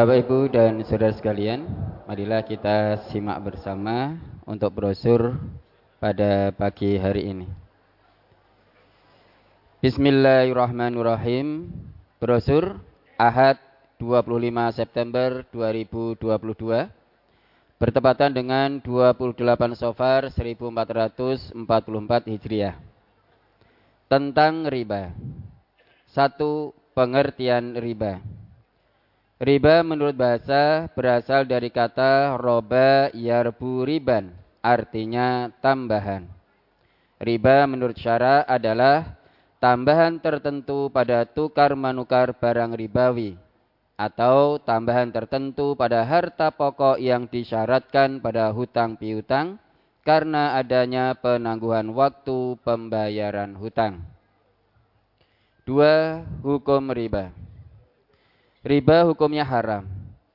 Bapak Ibu dan saudara sekalian, marilah kita simak bersama untuk brosur pada pagi hari ini. Bismillahirrahmanirrahim. Brosur Ahad 25 September 2022 bertepatan dengan 28 Sofar 1444 Hijriah. Tentang riba. Satu pengertian riba. Riba menurut bahasa berasal dari kata roba yarbu riban, artinya tambahan. Riba menurut syara adalah tambahan tertentu pada tukar manukar barang ribawi atau tambahan tertentu pada harta pokok yang disyaratkan pada hutang piutang karena adanya penangguhan waktu pembayaran hutang. Dua, hukum riba. Riba hukumnya haram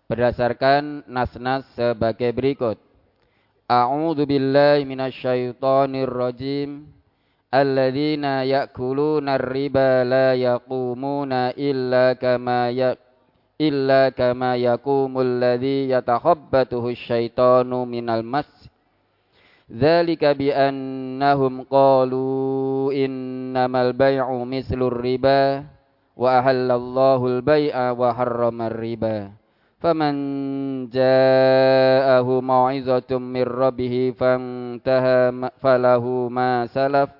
berdasarkan nas-nas sebagai berikut. A'udzu billahi minasyaitonir rajim. Alladzina ya'kuluna riba la yaqumuna illa kama ya illa kama yaqumul ladzi yatakhabbathu asyaitanu minal mas. Dzalika bi qalu innamal bai'u mislur riba wa ahallallahu al-bai'a wa harrama riba faman ja'ahu mau'izatun min rabbih fantaha falahu ma salaf.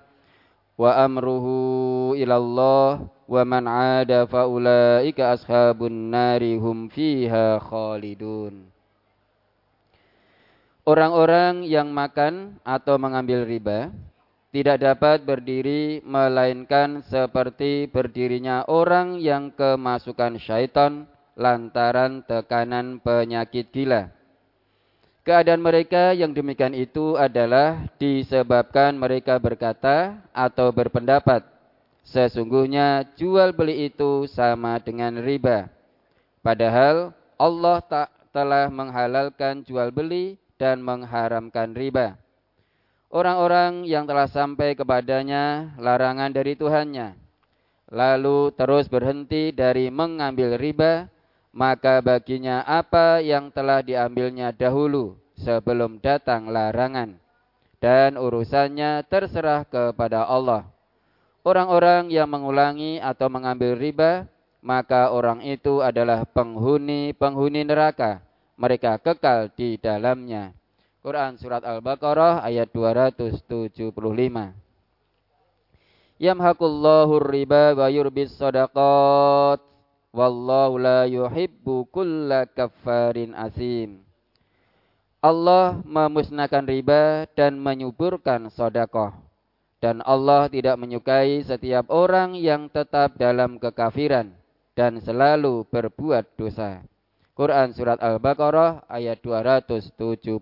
Wa amruhu ila Allah wa man 'ada fa ashabun nari hum fiha khalidun. Orang-orang yang makan atau mengambil riba tidak dapat berdiri melainkan seperti berdirinya orang yang kemasukan syaitan lantaran tekanan penyakit gila. Keadaan mereka yang demikian itu adalah disebabkan mereka berkata atau berpendapat, sesungguhnya jual beli itu sama dengan riba. Padahal Allah tak telah menghalalkan jual beli dan mengharamkan riba orang-orang yang telah sampai kepadanya larangan dari Tuhannya, lalu terus berhenti dari mengambil riba, maka baginya apa yang telah diambilnya dahulu sebelum datang larangan, dan urusannya terserah kepada Allah. Orang-orang yang mengulangi atau mengambil riba, maka orang itu adalah penghuni-penghuni neraka. Mereka kekal di dalamnya. Quran surat Al-Baqarah ayat 275. Yamhaqullahu riba wa yurbis sadaqat wallahu la yuhibbu kulla asim. Allah memusnahkan riba dan menyuburkan sodakoh. Dan Allah tidak menyukai setiap orang yang tetap dalam kekafiran dan selalu berbuat dosa. Quran surat Al-Baqarah ayat 276.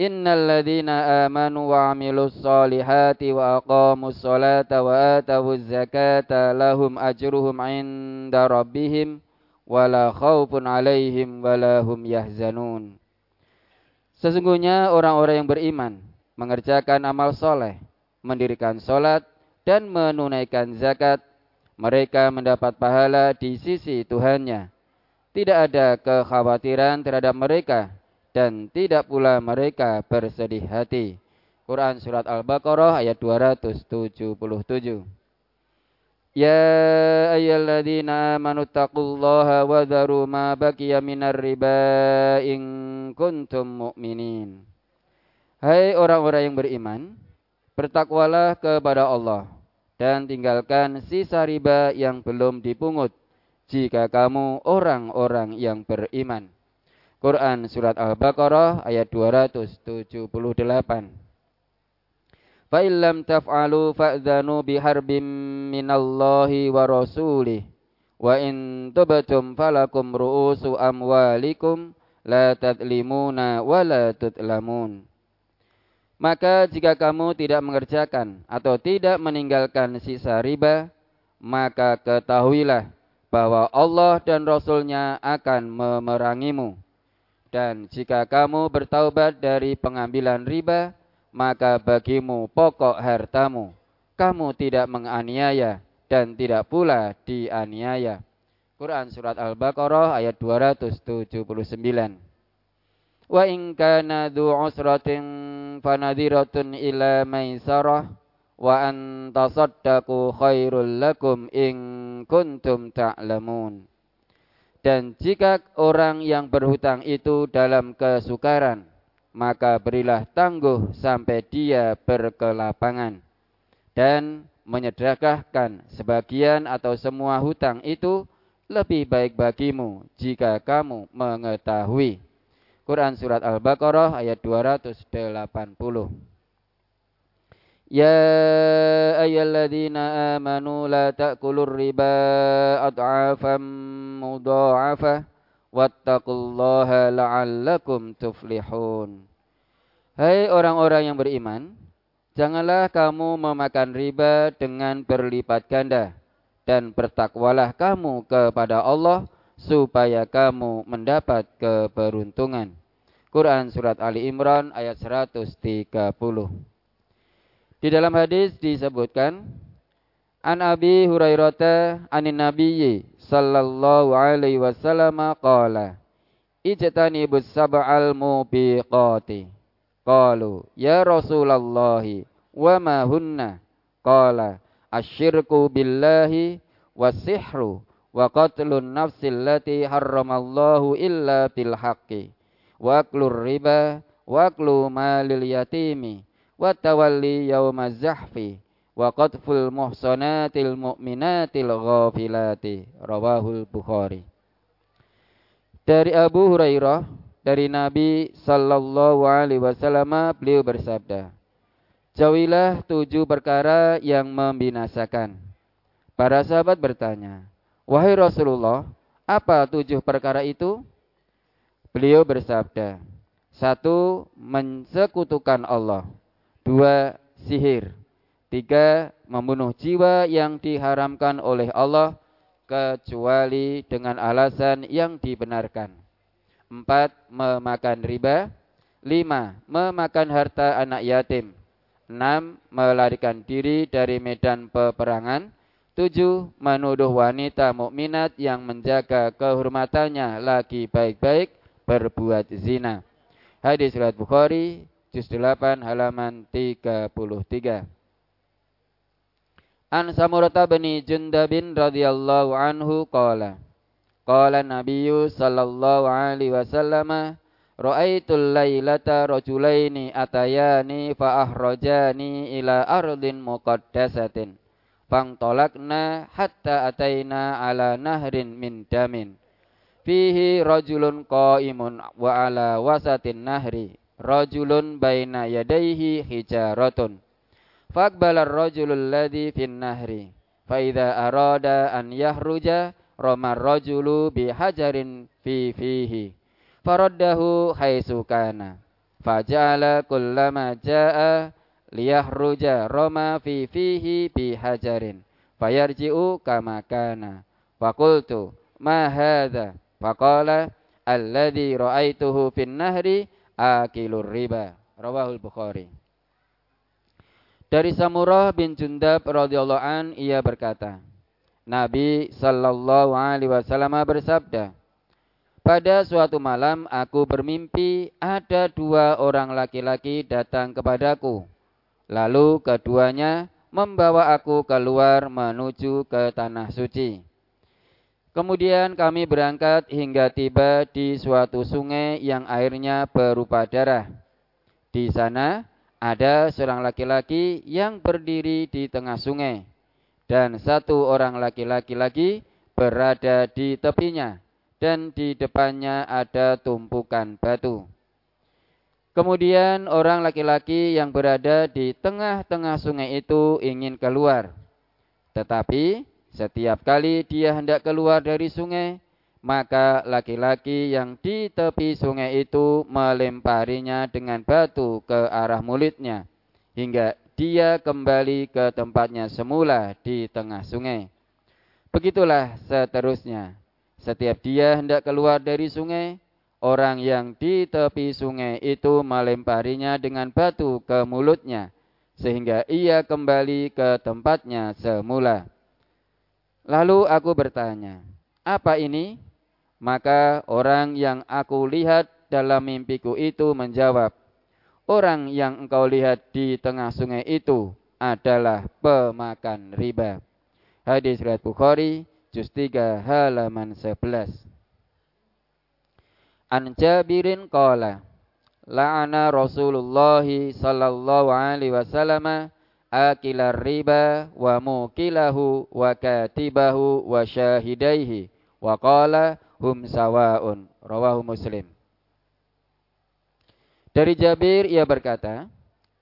Innal ladzina amanu wa 'amilus solihati wa aqamus solata wa atawuz zakata lahum ajruhum 'inda rabbihim wala khaufun 'alaihim wala hum yahzanun. Sesungguhnya orang-orang yang beriman mengerjakan amal soleh, mendirikan solat, dan menunaikan zakat, mereka mendapat pahala di sisi Tuhannya tidak ada kekhawatiran terhadap mereka dan tidak pula mereka bersedih hati. Quran surat Al-Baqarah ayat 277. Ya ayyuhalladzina amanu wa dharu ma baqiya minar riba in kuntum mu'minin. Hai orang-orang yang beriman, bertakwalah kepada Allah dan tinggalkan sisa riba yang belum dipungut jika kamu orang-orang yang beriman. Quran surat Al-Baqarah ayat 278. Fa illam taf'alu fa'dzanu biharbim minallahi wa rasulih wa in tubtum falakum ru'usu amwalikum la tadlimuna wa la tutlamun. Maka jika kamu tidak mengerjakan atau tidak meninggalkan sisa riba, maka ketahuilah bahwa Allah dan Rasulnya akan memerangimu. Dan jika kamu bertaubat dari pengambilan riba, maka bagimu pokok hartamu. Kamu tidak menganiaya dan tidak pula dianiaya. Quran surat Al-Baqarah ayat 279. Wa in kana dhu fanadhiratun ila maisarah wa an khairul lakum in kuntum ta'lamun. Dan jika orang yang berhutang itu dalam kesukaran, maka berilah tangguh sampai dia berkelapangan. Dan menyedekahkan sebagian atau semua hutang itu lebih baik bagimu jika kamu mengetahui. Quran surat Al-Baqarah ayat 280. Ya ayyuhalladzina amanu la ta'kulur riba ad'afan mudha'afa wattaqullaha la'allakum tuflihun. Hai orang-orang yang beriman, janganlah kamu memakan riba dengan berlipat ganda dan bertakwalah kamu kepada Allah supaya kamu mendapat keberuntungan. Quran Surat Ali Imran ayat 130 di dalam hadis disebutkan An Abi Hurairah anin Nabiyyi sallallahu alaihi wasallam qala Ijtanibus sab'al mubiqati Qalu ya Rasulullah wa ma hunna qala asyirku billahi wasihru wa qatlun nafsil lati harramallahu illa bil haqqi wa riba wa malil yatimi wa tawalli yaumaz zahfi wa qatful muhsanatil mu'minatil ghafilati rawahul Bukhari. Dari Abu Hurairah dari Nabi sallallahu alaihi wasallam beliau bersabda Jauhilah tujuh perkara yang membinasakan. Para sahabat bertanya Wahai Rasulullah apa tujuh perkara itu? Beliau bersabda Satu, mensekutukan Allah Dua, sihir. Tiga, membunuh jiwa yang diharamkan oleh Allah kecuali dengan alasan yang dibenarkan. Empat, memakan riba. Lima, memakan harta anak yatim. Enam, melarikan diri dari medan peperangan. Tujuh, menuduh wanita mukminat yang menjaga kehormatannya lagi baik-baik berbuat zina. Hadis riwayat Bukhari juz 8 halaman 33. An Samurata bin Jundabin radhiyallahu anhu qala Qala Nabiyyu sallallahu alaihi wasallam Ra'aitul lailata rajulaini atayani fa ahrajani ila ardin muqaddasatin fangtolakna hatta ataina ala nahrin min damin fihi rajulun qaimun wa ala wasatin nahri rajulun baina yadaihi hijaratun. Faqbala ar-rajulul ladzi fin nahri fa idza arada an yahruja rama rajulu bi hajarin fi fihi faraddahu haitsu kana faja'ala kullama jaa liyahruja rama fi fihi bi hajarin fayarji'u kama kana faqultu ma hadha? Faqala alladhi ra'aituhu fin nahri akilur riba. Rawahul Bukhari. Dari Samurah bin Jundab radhiyallahu an ia berkata, Nabi sallallahu alaihi wasallam bersabda, pada suatu malam aku bermimpi ada dua orang laki-laki datang kepadaku. Lalu keduanya membawa aku keluar menuju ke tanah suci. Kemudian kami berangkat hingga tiba di suatu sungai yang airnya berupa darah. Di sana ada seorang laki-laki yang berdiri di tengah sungai, dan satu orang laki-laki lagi berada di tepinya, dan di depannya ada tumpukan batu. Kemudian orang laki-laki yang berada di tengah-tengah sungai itu ingin keluar, tetapi setiap kali dia hendak keluar dari sungai, maka laki-laki yang di tepi sungai itu melemparinya dengan batu ke arah mulutnya, hingga dia kembali ke tempatnya semula di tengah sungai. Begitulah seterusnya. Setiap dia hendak keluar dari sungai, orang yang di tepi sungai itu melemparinya dengan batu ke mulutnya, sehingga ia kembali ke tempatnya semula. Lalu aku bertanya, Apa ini? Maka orang yang aku lihat dalam mimpiku itu menjawab, Orang yang engkau lihat di tengah sungai itu adalah pemakan riba. Hadis riwayat Bukhari, juz 3 halaman 11. An Jabirin qala la'ana Rasulullah sallallahu alaihi wasallam akilar riba wa mukilahu wa katibahu wa syahidaihi wa qala hum sawaun rawahu Muslim dari Jabir ia berkata,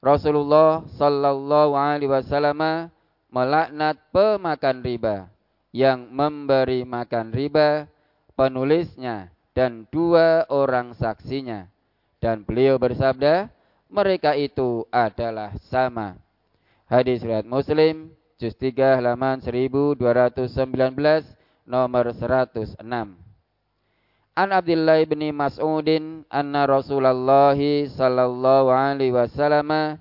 Rasulullah sallallahu alaihi wasallam melaknat pemakan riba yang memberi makan riba, penulisnya dan dua orang saksinya. Dan beliau bersabda, mereka itu adalah sama. Hadis riwayat Muslim, juz 3 halaman 1219 nomor 106. An Abdullah bin Mas'udin anna Rasulullah sallallahu alaihi wasallam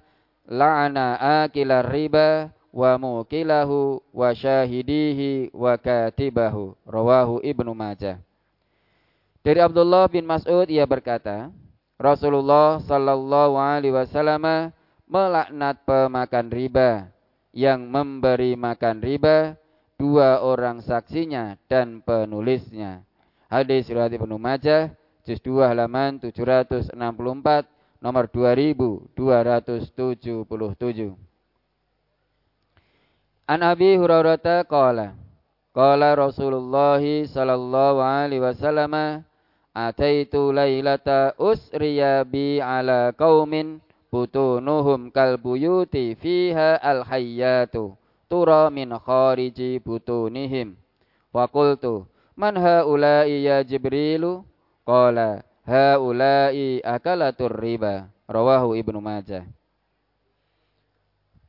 la'ana akila riba wa mukilahu wa syahidihi wa katibahu rawahu Ibnu Majah Dari Abdullah bin Mas'ud ia berkata Rasulullah sallallahu alaihi wasallam melaknat pemakan riba yang memberi makan riba dua orang saksinya dan penulisnya Hadis riwayat Ibnu Majah juz 2 halaman 764 nomor 2277. An Abi Hurairah qala Qala Rasulullah sallallahu alaihi wasallam Ataitu lailata usriya bi ala qaumin butunuhum kalbuyuti fiha alhayyatu tura min khariji butunihim wa qultu Man haula'i ya Jibrilu? Qala haula'i akalatur riba. Rawahu Ibnu Majah.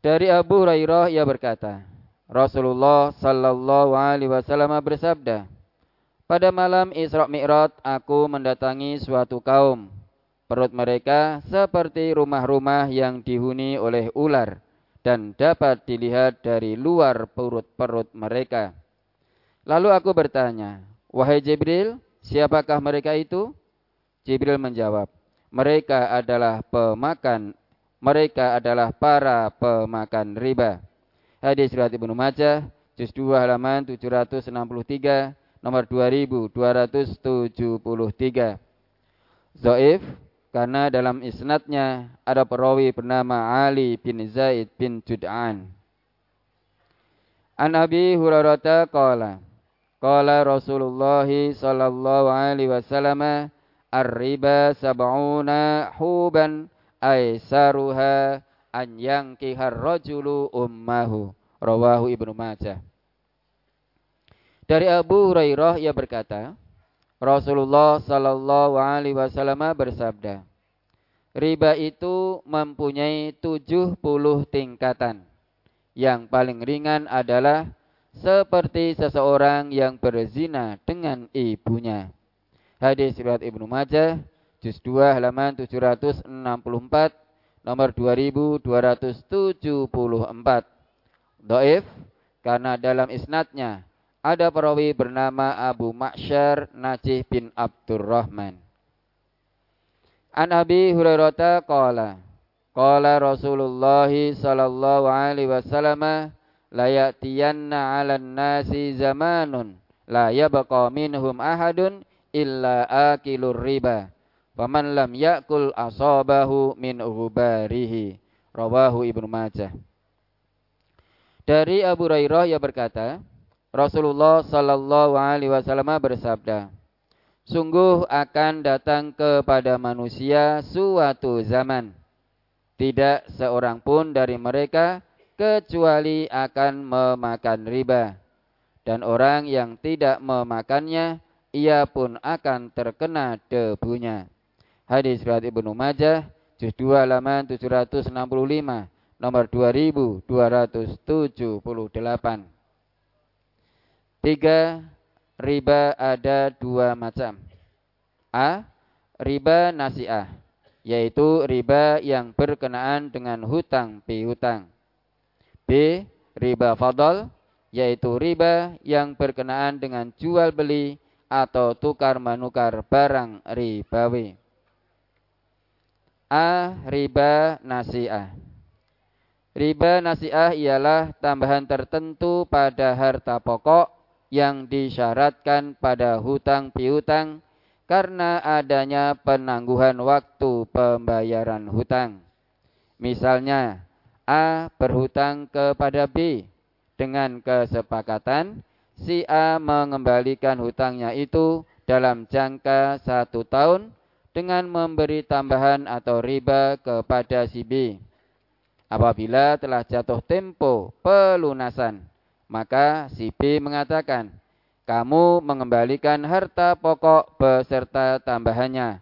Dari Abu Hurairah ia berkata, Rasulullah sallallahu alaihi wasallam bersabda, pada malam Isra Mi'raj aku mendatangi suatu kaum. Perut mereka seperti rumah-rumah yang dihuni oleh ular dan dapat dilihat dari luar perut-perut mereka. Lalu aku bertanya, Wahai Jibril, siapakah mereka itu? Jibril menjawab, mereka adalah pemakan, mereka adalah para pemakan riba. Hadis riwayat Ibnu Majah, juz 2 halaman 763, nomor 2273. Zoif, karena dalam isnadnya ada perawi bernama Ali bin Zaid bin Jud'an. An Abi Hurairah qala Qala Rasulullah sallallahu alaihi wasallam ar-riba sab'una huban aisaruha an yankihar rajulu ummahu rawahu Ibnu Majah Dari Abu Hurairah ia berkata Rasulullah sallallahu alaihi wasallam bersabda Riba itu mempunyai 70 tingkatan Yang paling ringan adalah seperti seseorang yang berzina dengan ibunya. Hadis riwayat Ibnu Majah juz 2 halaman 764 nomor 2274. Doif karena dalam isnadnya ada perawi bernama Abu Ma'syar Najih bin Abdurrahman. An Abi Hurairah qala qala Rasulullah sallallahu alaihi wasallam la ya'tiyanna 'alan nasi zamanun la yabqa minhum ahadun illa akilur riba faman lam ya'kul asabahu min ghubarihi rawahu ibnu majah dari Abu Hurairah yang berkata Rasulullah sallallahu alaihi wasallam bersabda Sungguh akan datang kepada manusia suatu zaman tidak seorang pun dari mereka kecuali akan memakan riba. Dan orang yang tidak memakannya, ia pun akan terkena debunya. Hadis riwayat Ibnu Majah, juz 2 halaman 765, nomor 2278. Tiga, riba ada dua macam. A. Riba nasiah, yaitu riba yang berkenaan dengan hutang piutang. B. Riba fadl yaitu riba yang berkenaan dengan jual beli atau tukar menukar barang ribawi. A. Riba nasiah. Riba nasiah ialah tambahan tertentu pada harta pokok yang disyaratkan pada hutang piutang karena adanya penangguhan waktu pembayaran hutang. Misalnya, A berhutang kepada B dengan kesepakatan si A mengembalikan hutangnya itu dalam jangka satu tahun dengan memberi tambahan atau riba kepada si B. Apabila telah jatuh tempo pelunasan, maka si B mengatakan, kamu mengembalikan harta pokok beserta tambahannya.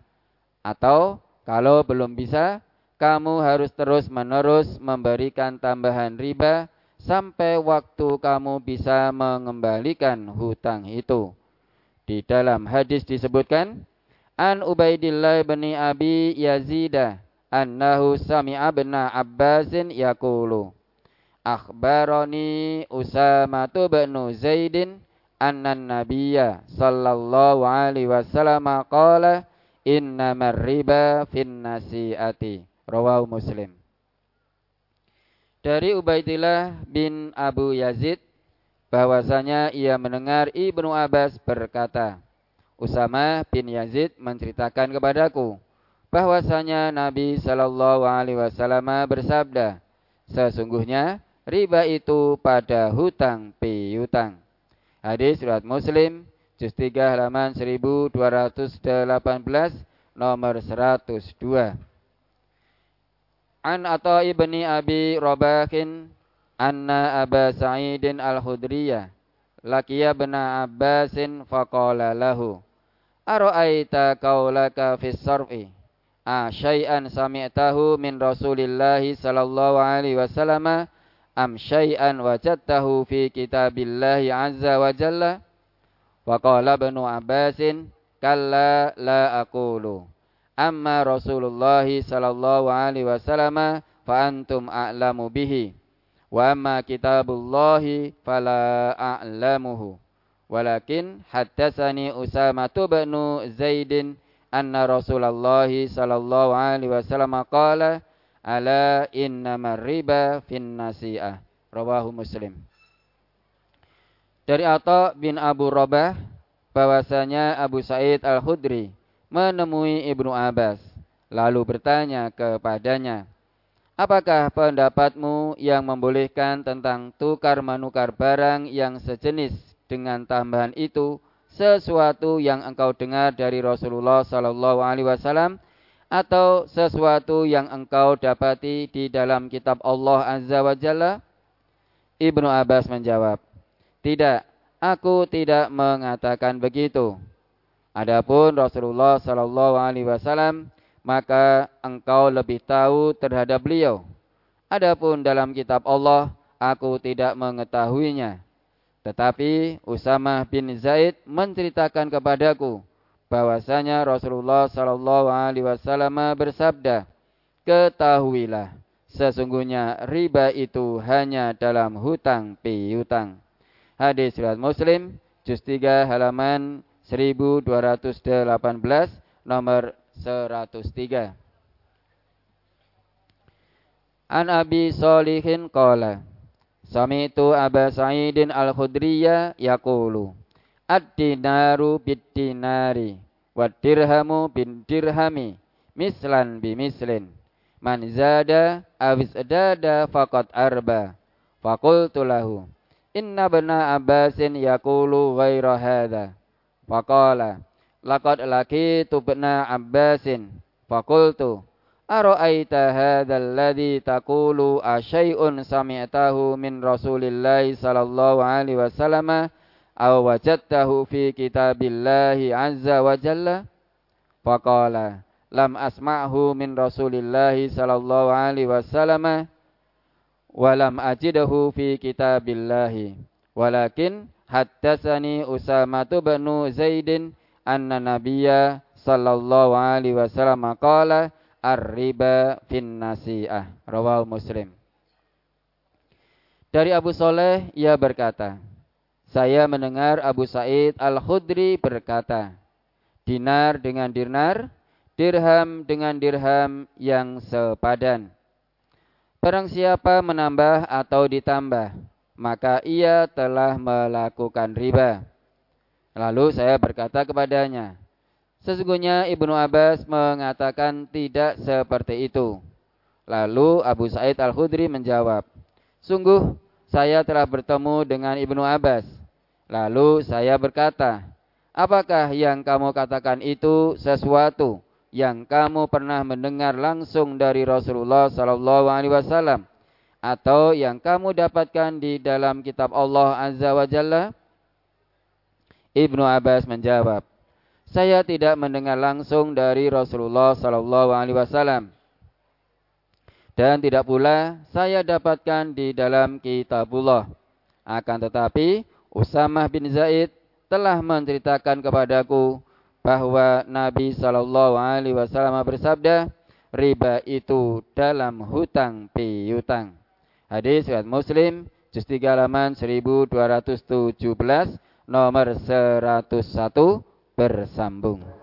Atau kalau belum bisa, kamu harus terus-menerus memberikan tambahan riba sampai waktu kamu bisa mengembalikan hutang itu. Di dalam hadis disebutkan, An Ubaidillah bin Abi Yazida annahu sami'a bin Abbasin yaqulu Akhbarani Usama bin Zaidin anna nabiyya sallallahu alaihi wasallam qala innamar riba fin nasiati rawahu Muslim Dari Ubaidillah bin Abu Yazid bahwasanya ia mendengar Ibnu Abbas berkata Usama bin Yazid menceritakan kepadaku bahwasanya Nabi Shallallahu Alaihi Wasallam bersabda, sesungguhnya riba itu pada hutang piutang. Hadis surat Muslim, juz 3 halaman 1218, nomor 102. An atau ibni Abi Robahin anna Aba Sa'idin al-Khudriyah lakiya bena Abbasin faqala lahu Ara'aita qaulaka fis sarfi a syai'an sami'tahu min Rasulillah sallallahu alaihi wasallam am syai'an wajadtahu fi kitabillah azza wa jalla wa qala ibnu Abbasin kalla la aqulu amma Rasulullah sallallahu alaihi wasallam fa antum a'lamu bihi wa amma kitabullahi fala a'lamuhu Walakin haddatsani Usama bin Zaidin anna Rasulullah sallallahu alaihi wasallam qala ala innamar riba fin nasi'ah. Rawahu Muslim. Dari Atha bin Abu Rabah bahwasanya Abu Said Al-Khudri menemui Ibnu Abbas lalu bertanya kepadanya, "Apakah pendapatmu yang membolehkan tentang tukar menukar barang yang sejenis dengan tambahan itu sesuatu yang engkau dengar dari Rasulullah Sallallahu Alaihi Wasallam atau sesuatu yang engkau dapati di dalam kitab Allah Azza wa Jalla? Ibnu Abbas menjawab, Tidak, aku tidak mengatakan begitu. Adapun Rasulullah Sallallahu Alaihi Wasallam, maka engkau lebih tahu terhadap beliau. Adapun dalam kitab Allah, aku tidak mengetahuinya. Tetapi Usama bin Zaid menceritakan kepadaku bahwasanya Rasulullah Shallallahu Alaihi Wasallam bersabda, ketahuilah sesungguhnya riba itu hanya dalam hutang piutang. Hadis riwayat Muslim juz 3 halaman 1218 nomor 103. An Abi Solihin qala Sami'tu Aba Sa'idin Al-Khudriya yaqulu Ad-dinaru bid-dinari wad-dirhamu bin-dirhami mislan bi-mislin. Man zada awis dada faqad arba. Faqultu lahu inna bana Abbasin yaqulu ghaira hadha. Faqala laqad laqitu bana Abbasin. Faqultu Ara'aita hadzal ladzi taqulu asyai'un sami'tahu min Rasulillah sallallahu alaihi wasallam aw wajadtahu fi kitabillahi azza wa jalla? Faqala lam asma'hu min Rasulillah sallallahu alaihi wasallam wa lam ajidahu fi kitabillahi walakin haddatsani Usama bin Zaidin anna nabiyya sallallahu alaihi wasallam qala ar-riba fin nasi'ah. Rawal Muslim. Dari Abu Soleh, ia berkata, saya mendengar Abu Sa'id Al-Khudri berkata, dinar dengan dinar, dirham dengan dirham yang sepadan. Barang siapa menambah atau ditambah, maka ia telah melakukan riba. Lalu saya berkata kepadanya, sesungguhnya Ibnu Abbas mengatakan tidak seperti itu. Lalu Abu Sa'id Al-Khudri menjawab, Sungguh saya telah bertemu dengan Ibnu Abbas. Lalu saya berkata, apakah yang kamu katakan itu sesuatu yang kamu pernah mendengar langsung dari Rasulullah Sallallahu Alaihi Wasallam atau yang kamu dapatkan di dalam kitab Allah Azza wa Jalla? Ibnu Abbas menjawab, saya tidak mendengar langsung dari Rasulullah Sallallahu Alaihi Wasallam dan tidak pula saya dapatkan di dalam kitabullah. Akan tetapi Usamah bin Zaid telah menceritakan kepadaku bahwa Nabi Shallallahu Alaihi Wasallam bersabda, riba itu dalam hutang piutang. Hadis riwayat Muslim, juz 3 halaman 1217, nomor 101 bersambung.